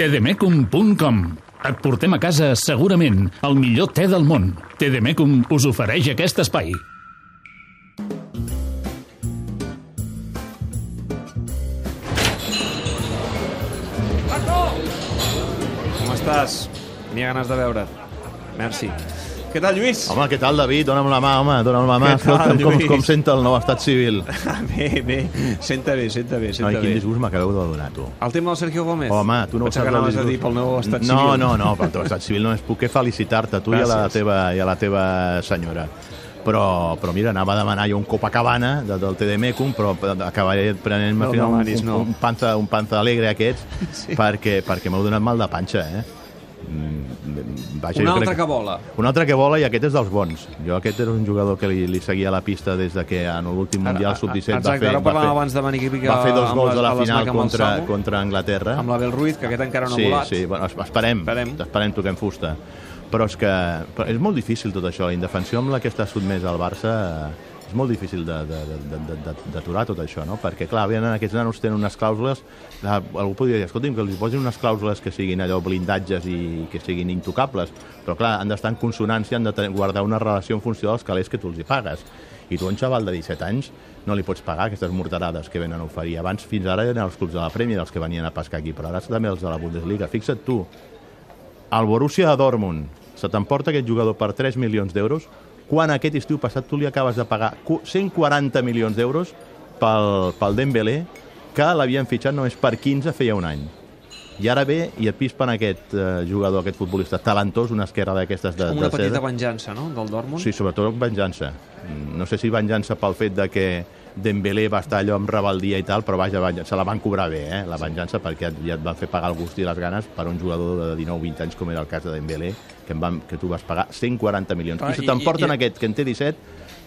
tdmecum.com Et portem a casa, segurament, el millor te del món. TDMecum us ofereix aquest espai. Com estàs? Tenia ganes de veure't. Merci. Què tal, Lluís? Home, què tal, David? Dona'm la mà, home, dona'm la mà. Què tal, com, com senta el nou estat civil. Bé, bé. Senta bé, senta bé, Ai, senta quin bé. disgust m'acabeu de donar, tu. El tema del Sergio Gómez? Home, tu no ho Pensava saps que anaves el a dir pel nou estat no, civil. No, no, pel teu estat civil només puc que felicitar-te, a tu i a, la Gràcies. teva, i a la teva senyora. Però, però mira, anava a demanar jo un Copacabana de, del TDMecum, però acabaré prenent-me No demanis, un, no. un, panza, un panza alegre aquests, sí. perquè, perquè m'heu donat mal de panxa, eh? Mm, Vaja, Un altre crec que vola. Un altre que vola i aquest és dels bons. Jo aquest era un jugador que li, li seguia la pista des de que en l'últim Mundial Sub-17 va fer, ara va, fer, abans de aquí va fer dos gols a la final contra, Samu, contra Anglaterra. amb l'Abel Ruiz, que aquest encara no sí, ha volat. Sí, bueno, es- esperem, Esperem. esperem, toquem fusta. Però és que però és molt difícil tot això. La indefensió amb la que està sotmès al Barça eh, és molt difícil de- de- de- de- de- de- d'aturar tot això, no? Perquè, clar, venen aquests nanos tenen unes clàusules... eh, Algú podria dir, escolti'm, que els posin unes clàusules que siguin allò blindatges i que siguin intocables, però, clar, han d'estar en consonància, han de guardar una relació en funció dels calés que tu els hi pagues. I tu, un xaval de 17 anys, no li pots pagar aquestes morterades que venen a oferir. Abans, fins ara, eren els clubs de la Premier els que venien a pescar aquí, però ara també els de la Bundesliga. Fixa't tu, el Borussia de Dortmund se t'emporta aquest jugador per 3 milions d'euros, quan aquest estiu passat tu li acabes de pagar cu- 140 milions d'euros pel, pel Dembélé, que l'havien fitxat només per 15 feia un any. I ara ve i et pispen aquest eh, jugador, aquest futbolista talentós, una esquerra d'aquestes de, Com una de petita venjança, no?, del Dortmund. Sí, sobretot venjança. No sé si venjança pel fet de que Dembélé va estar allò amb rebeldia i tal, però vaja, vaja, se la van cobrar bé, eh, la venjança, perquè ja et van fer pagar el gust i les ganes per un jugador de 19-20 anys, com era el cas de Dembélé, que, em van, que tu vas pagar 140 milions. Clar, I se i- t'emporten i- aquest, que en té 17,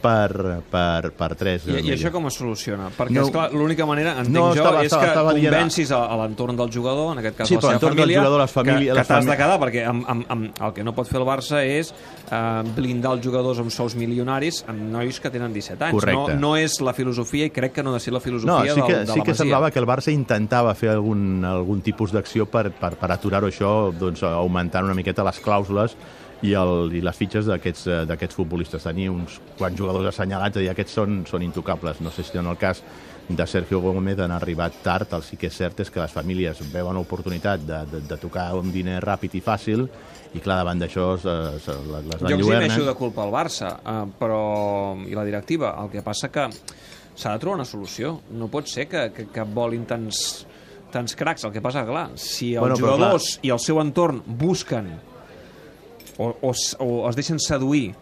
per, per, per 3 I, I això com es soluciona? Perquè, No. esclar, l'única manera, entenc No, jo, estava- és estava- que estava convencis a, a l'entorn del jugador, en aquest cas Sí, la seva família, jugador, les famílies- que, que t'has de quedar, perquè amb, amb, amb, el que no pot fer el Barça és eh, blindar els jugadors amb sous milionaris amb nois que tenen 17 anys. Correcte. No, no és la filosofia, i crec que no ha de ser la filosofia No, sí que, del, de sí la que Masia. semblava que el Barça intentava fer algun, algun tipus d'acció per, per, per aturar-ho això, doncs, augmentant una miqueta les clàusules i, el, i les fitxes d'aquests eh, futbolistes. Tenir uns quants jugadors assenyalats, i dir, aquests són, són intocables. No sé si en el cas de Sergio Gómez han arribat tard, el sí que és cert és que les famílies veuen l'oportunitat de, de, de tocar un diner ràpid i fàcil i clar, davant d'això eh, les les Jo eximeixo enlluernen. de culpa al Barça, eh, però i la directiva. El que passa que s'ha de trobar una solució. No pot ser que, que, que volin tants, tants cracs. El que passa, clar, si els Bueno, jugadors i el seu entorn busquen o, o, o es deixen seduir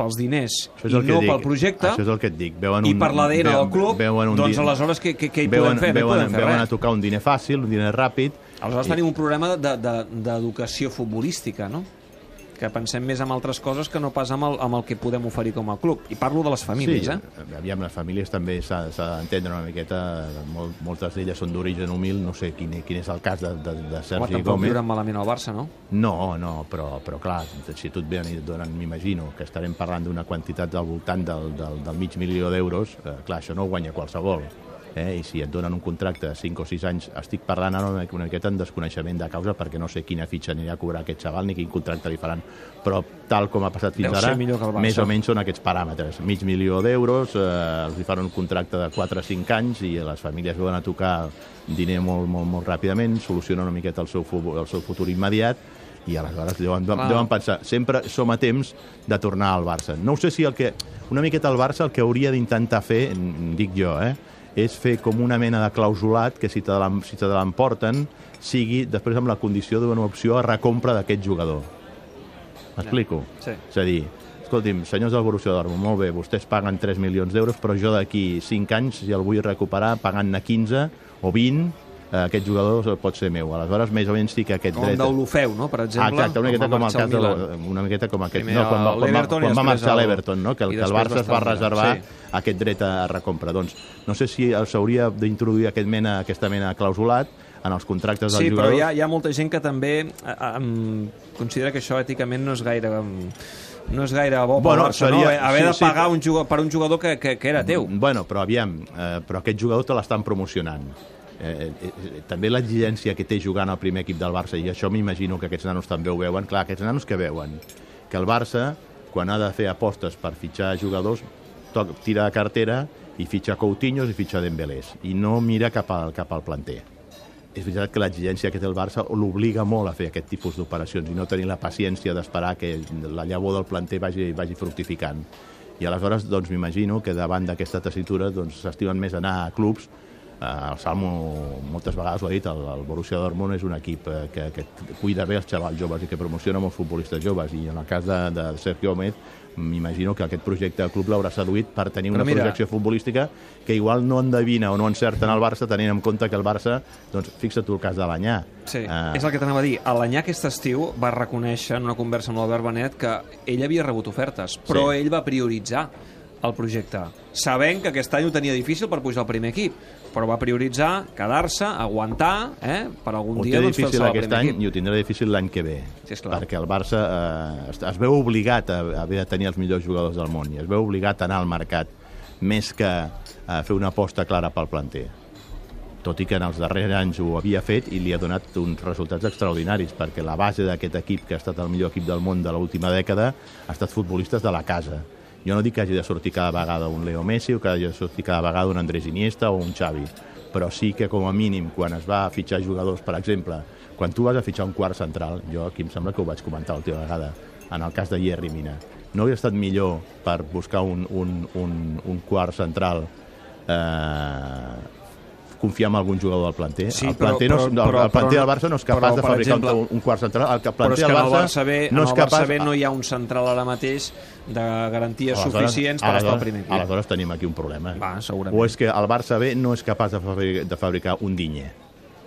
pels diners i no dic. pel projecte Això és el que et dic. Veuen i un, per l'ADN del club, veuen un doncs aleshores què, què, què hi veuen, podem fer? veuen, no fer veuen a tocar un diner fàcil, un diner ràpid. Aleshores tenim un problema de- de- d'educació futbolística, no? Que pensem més en altres coses que no pas amb el, amb el que podem oferir com a club. I parlo de les famílies, sí, eh? aviam, les famílies també s'ha d'entendre una miqueta. Molt, moltes d'elles són d'origen humil, no sé quin, quin és el cas de, de, de Home, Sergi tampoc Gómez. viuran malament al Barça, no? No, no, però, però clar, si tu et venen i et donen, m'imagino, que estarem parlant d'una quantitat al voltant del, del, del mig milió d'euros, eh, clar, això no ho guanya qualsevol. Eh? I si et donen un contracte de 5 o 6 anys, estic parlant ara una, una miqueta en desconeixement de causa perquè no sé quina fitxa anirà a cobrar aquest xaval ni quin contracte li faran, però tal com ha passat fins ara, més o menys són aquests paràmetres. Mig milió d'euros, eh, els hi fan un contracte de 4 o 5 anys i les famílies veuen a tocar diner molt, molt, molt ràpidament, solucionen una miqueta el seu, el seu futur immediat i aleshores deuen, Clar. deuen pensar, sempre som a temps de tornar al Barça. No ho sé si el que... Una miqueta el Barça el que hauria d'intentar fer, dic jo, eh, és fer com una mena de clausulat que si te l'em- si te l'emporten sigui després amb la condició d'una opció a recompra d'aquest jugador. M'explico? Sí. És a dir, escolti'm, senyors del Borussia Dortmund, molt bé, vostès paguen 3 milions d'euros, però jo d'aquí 5 anys, si el vull recuperar, pagant-ne 15 o 20, eh, aquest jugador pot ser meu. Aleshores, més o menys sí que aquest Com dret... Deulofeu, no?, per exemple. exacte, una miqueta va com el cas de una miqueta com aquest, Primer no, quan, va, quan, va, quan va marxar l'Everton, no? que el, que el Barça es va reservar sí. aquest dret a recompra. Doncs no sé si s'hauria d'introduir aquest mena, aquesta mena clausulat en els contractes dels Sí, però jugadors. hi ha, hi ha molta gent que també eh, um, considera que això èticament no és gaire... Um, no és gaire bo Bueno, Barça, seria- no? Haver, sí, de sí, pagar però- un jugador, per un jugador que, que, que era teu. Bueno, però aviam, eh, però aquest jugador te l'estan promocionant. Eh, eh, també l'exigència que té jugant al primer equip del Barça, i això m'imagino que aquests nanos també ho veuen, clar, aquests nanos que veuen que el Barça, quan ha de fer apostes per fitxar jugadors, toc, tira de cartera i fitxa Coutinho i fitxa Dembélés, i no mira cap al, cap al planter. És veritat que l'exigència que té el Barça l'obliga molt a fer aquest tipus d'operacions i no tenir la paciència d'esperar que la llavor del planter vagi, vagi fructificant. I aleshores doncs, m'imagino que davant d'aquesta tessitura s'estimen doncs, més anar a clubs el Salmo moltes vegades ho ha dit, el, el Borussia Dortmund és un equip eh, que, que cuida bé els xavals joves i que promociona molts futbolistes joves i en el cas de, de Sergio Gómez m'imagino que aquest projecte de club l'haurà seduït per tenir una mira, projecció futbolística que igual no endevina o no encerta en el Barça tenint en compte que el Barça, doncs fixa't tu el cas de l'Anyà. Sí, uh... és el que t'anava a dir. L'Anyà aquest estiu va reconèixer en una conversa amb l'Albert Benet que ell havia rebut ofertes, però sí. ell va prioritzar el projecte, sabent que aquest any ho tenia difícil per pujar al primer equip però va prioritzar quedar-se, aguantar, eh, per algun ho dia doncs, fer-se aquest any equip. i ho tindrà difícil l'any que ve, sí, perquè el Barça eh, es, es veu obligat a, a haver de tenir els millors jugadors del món i es veu obligat a anar al mercat més que a fer una aposta clara pel planter. Tot i que en els darrers anys ho havia fet i li ha donat uns resultats extraordinaris, perquè la base d'aquest equip, que ha estat el millor equip del món de l'última dècada, ha estat futbolistes de la casa jo no dic que hagi de sortir cada vegada un Leo Messi o que hagi de sortir cada vegada un Andrés Iniesta o un Xavi, però sí que com a mínim quan es va a fitxar jugadors, per exemple, quan tu vas a fitxar un quart central, jo aquí em sembla que ho vaig comentar l'última vegada, en el cas de Jerry Mina, no hauria estat millor per buscar un, un, un, un quart central eh, confiar en algun jugador del planter. Sí, el planter, però, no, però, el planter del Barça no és capaç però, de fabricar exemple, un, un quart central. El planter però és que del Barça, Barça B, no és capaç... Barça B no hi ha un central ara mateix de garanties aleshores, suficients per estar al primer equip. Aleshores tenim aquí un problema. Va, segurament. O és que el Barça B no és capaç de fabricar, de fabricar un dinyer.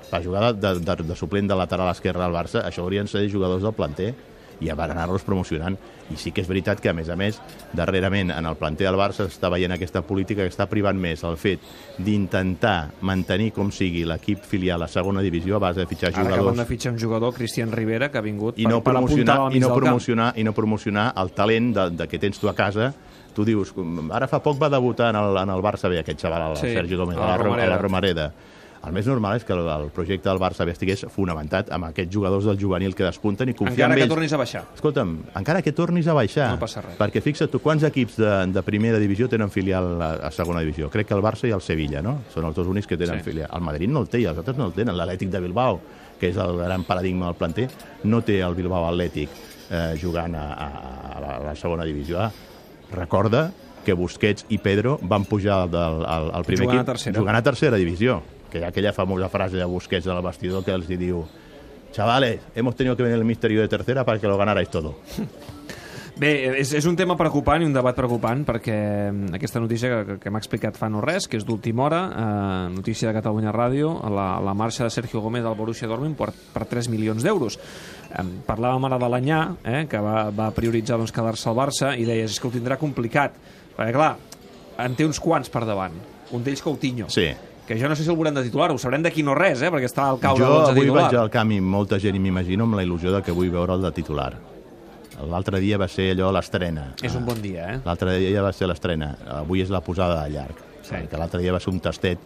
Per jugar de, de, de suplent de lateral esquerre al Barça, això haurien de ser jugadors del planter i a anar-los promocionant. I sí que és veritat que, a més a més, darrerament en el planter del Barça està veient aquesta política que està privant més el fet d'intentar mantenir com sigui l'equip filial a la segona divisió a base de fitxar Ara jugadors... Ara acaben de fitxar un jugador, Cristian Rivera, que ha vingut I no per, promocionar, per i no promocionar, I no promocionar el talent de, de que tens tu a casa. Tu dius, ara fa poc va debutar en el, en el Barça B, aquest xaval, el sí, Sergi Gómez, a la, a la Romareda el més normal és que el, el projecte del Barça estigués fonamentat amb aquests jugadors del juvenil que despunten i confiar encara en ells. que tornis a baixar. Escolta'm, encara que tornis a baixar. No passa res. Perquè fixa't tu, quants equips de, de primera divisió tenen filial a, a segona divisió? Crec que el Barça i el Sevilla, no? Són els dos únics que tenen sí. filial. El Madrid no el té i els altres no el tenen. L'Atlètic de Bilbao, que és el gran paradigma del planter, no té el Bilbao Atlètic eh, jugant a, a, a la segona divisió A. Recorda que Busquets i Pedro van pujar del, al, al primer jugant equip a tercera. jugant a tercera divisió que hi ha aquella famosa frase de Busquets al vestidor que els diu chavales, hemos tenido que venir el misterio de tercera para que lo ganarais todo. Bé, és, és un tema preocupant i un debat preocupant perquè mm, aquesta notícia que, que m'ha explicat fa no res, que és d'última hora, eh, notícia de Catalunya Ràdio, la, la marxa de Sergio Gómez al Borussia Dortmund per, per 3 milions d'euros. Eh, parlàvem ara de l'Anyà, eh, que va, va prioritzar doncs, quedar-se al Barça, i deies, és que ho tindrà complicat, perquè clar, en té uns quants per davant, un d'ells Coutinho. Sí que jo no sé si el veurem de titular, ho sabrem d'aquí no res, eh, perquè està al cau jo de avui titular. vaig al camp i molta gent m'imagino amb la il·lusió de que vull veure el de titular. L'altre dia va ser allò l'estrena. És un bon dia, eh? L'altre dia va ser l'estrena. Avui és la posada de llarg. Sí. L'altre dia va ser un tastet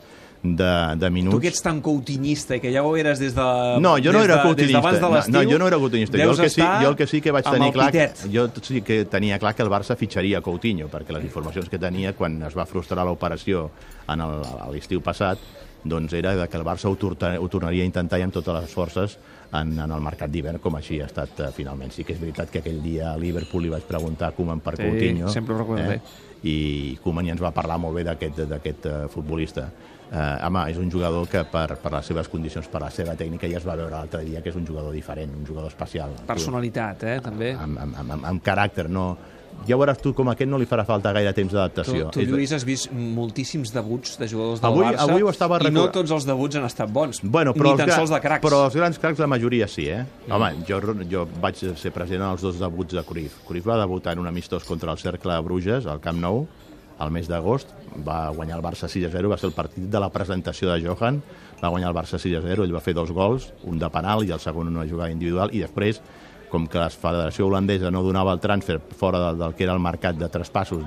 de, de minuts. Tu que ets tan coutinista i que ja ho eres des de No, jo no era coutinista. de no, no, jo no era coutinista. Jo el, que sí, jo el que sí que vaig tenir clar... Pitet. Jo sí que tenia clar que el Barça fitxaria Coutinho, perquè les informacions que tenia quan es va frustrar l'operació a l'estiu passat doncs era de que el Barça ho, torta, ho tornaria a intentar i amb totes les forces en, en el mercat d'hivern, com així ha estat uh, finalment. Sí que és veritat que aquell dia a Liverpool li vaig preguntar a Koeman per sí, Coutinho. sempre ho recordo eh? I Koeman ja ens va parlar molt bé d'aquest uh, futbolista. Uh, home, és un jugador que per, per les seves condicions, per la seva tècnica, ja es va veure l'altre dia que és un jugador diferent, un jugador especial. Personalitat, eh, també. Amb, amb, amb, amb, amb caràcter, no, ja veuràs tu com aquest no li farà falta gaire temps d'adaptació. Tu, tu, Lluís, has vist moltíssims debuts de jugadors del avui, Barça avui ho estava i no tots els debuts han estat bons, bueno, però ni tan sols de cracs. Però els grans cracs la majoria sí, eh? Mm. Home, jo, jo vaig ser present en els dos debuts de Cruyff. Cruyff va debutar en un amistós contra el Cercle de Bruges, al Camp Nou, al mes d'agost, va guanyar el Barça 6 a 0, va ser el partit de la presentació de Johan, va guanyar el Barça 6 a 0, ell va fer dos gols, un de penal i el segon una jugada individual, i després com que la federació holandesa no donava el transfer fora del, del que era el mercat de traspassos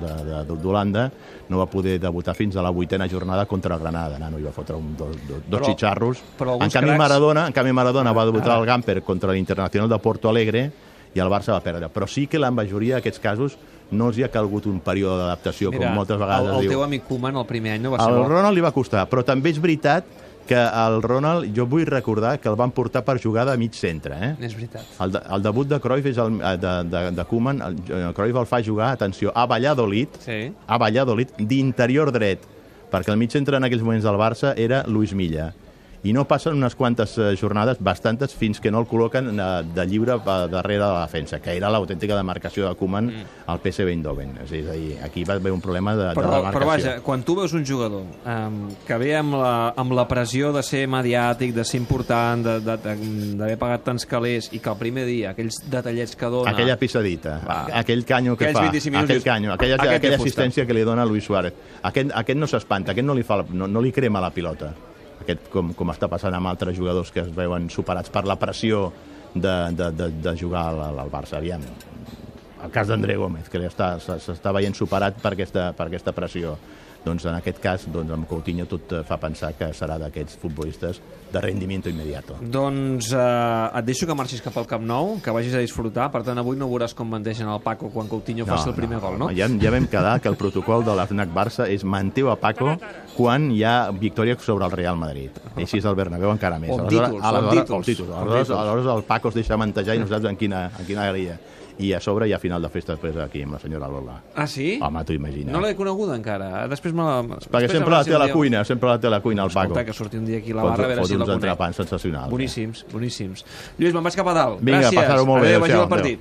d'Holanda, no va poder debutar fins a la vuitena jornada contra el Granada. Nano, hi va fotre un, dos, dos, dos Però- xitxarros. però en canvi, cracs- Maradona, en canvi Maradona va debutar ara. al Gamper contra l'Internacional de Porto Alegre i el Barça va perdre. Però sí que la majoria d'aquests casos no els hi ha calgut un període d'adaptació, com moltes vegades el, el diu. teu amic Koeman el primer any no va ser bo. Ronald li va costar, però també és veritat que el Ronald, jo vull recordar que el van portar per jugar de mig centre, eh? És veritat. El, de, el debut de Cruyff és el, eh, de, de, de Koeman, el, eh, Cruyff el fa jugar, atenció, a Valladolid, Sí. a Valladolid, d'interior dret, perquè el mig centre en aquells moments del Barça era Luis Milla. I no passen unes quantes eh, jornades, bastantes, fins que no el col·loquen eh, de lliure eh, darrere de la defensa, que era l'autèntica demarcació de Koeman mm. al PSV Eindhoven. És a dir, aquí va haver un problema de, de Però, demarcació. però vaja, quan tu veus un jugador um, que ve amb la, amb la pressió de ser mediàtic, de ser important, de- de- de- d'haver pagat tants calés i que el primer dia, aquells detallets que dona... Aquella pissadita, Va. aquell canyo que fa, 25 minuts aquell canyo, aquella, "Aquest té aquella fusta". assistència que li dona Luis Suárez. Aquest, aquest no s'espanta, aquest no li, fa, no, no li crema la pilota. Aquest, com, com està passant amb altres jugadors que es veuen superats per la pressió de, de, de, de jugar al, al Barça. Aviam, el cas d'André Gómez, que s'està veient superat per aquesta, per aquesta pressió. Doncs en aquest cas, doncs, amb Coutinho tot eh, fa pensar que serà d'aquests futbolistes de rendiment immediato. Doncs eh, et deixo que marxis cap al Camp Nou, que vagis a disfrutar. Per tant, avui no veuràs com bandeixen el Paco quan Coutinho faci el primer gol, no? Ja, ja vam quedar que el protocol de l'Afnac Barça és manté a Paco quan hi ha victòria sobre el Real Madrid. I així és el Bernabéu encara més. O Aleshores- títols, aleshores- o títols. Aleshores, títols. aleshores el Paco es deixa mantejar i no saps en quina, en quina alegria. I a sobre hi ha final de festa després aquí amb la senyora Lola. Ah, sí? Home, t'ho imagines. No l'he coneguda encara. Després me la... Perquè sempre la té a la cuina, sempre la té a la cuina, el Paco. Escolta, que surti un dia aquí a la Fot- barra a veure fot si la uns conec. entrepans sensacionals. Boníssims, boníssims. Lluís, me'n vaig cap a dalt. Vinga, passar-ho molt bé, Adéu, vagi.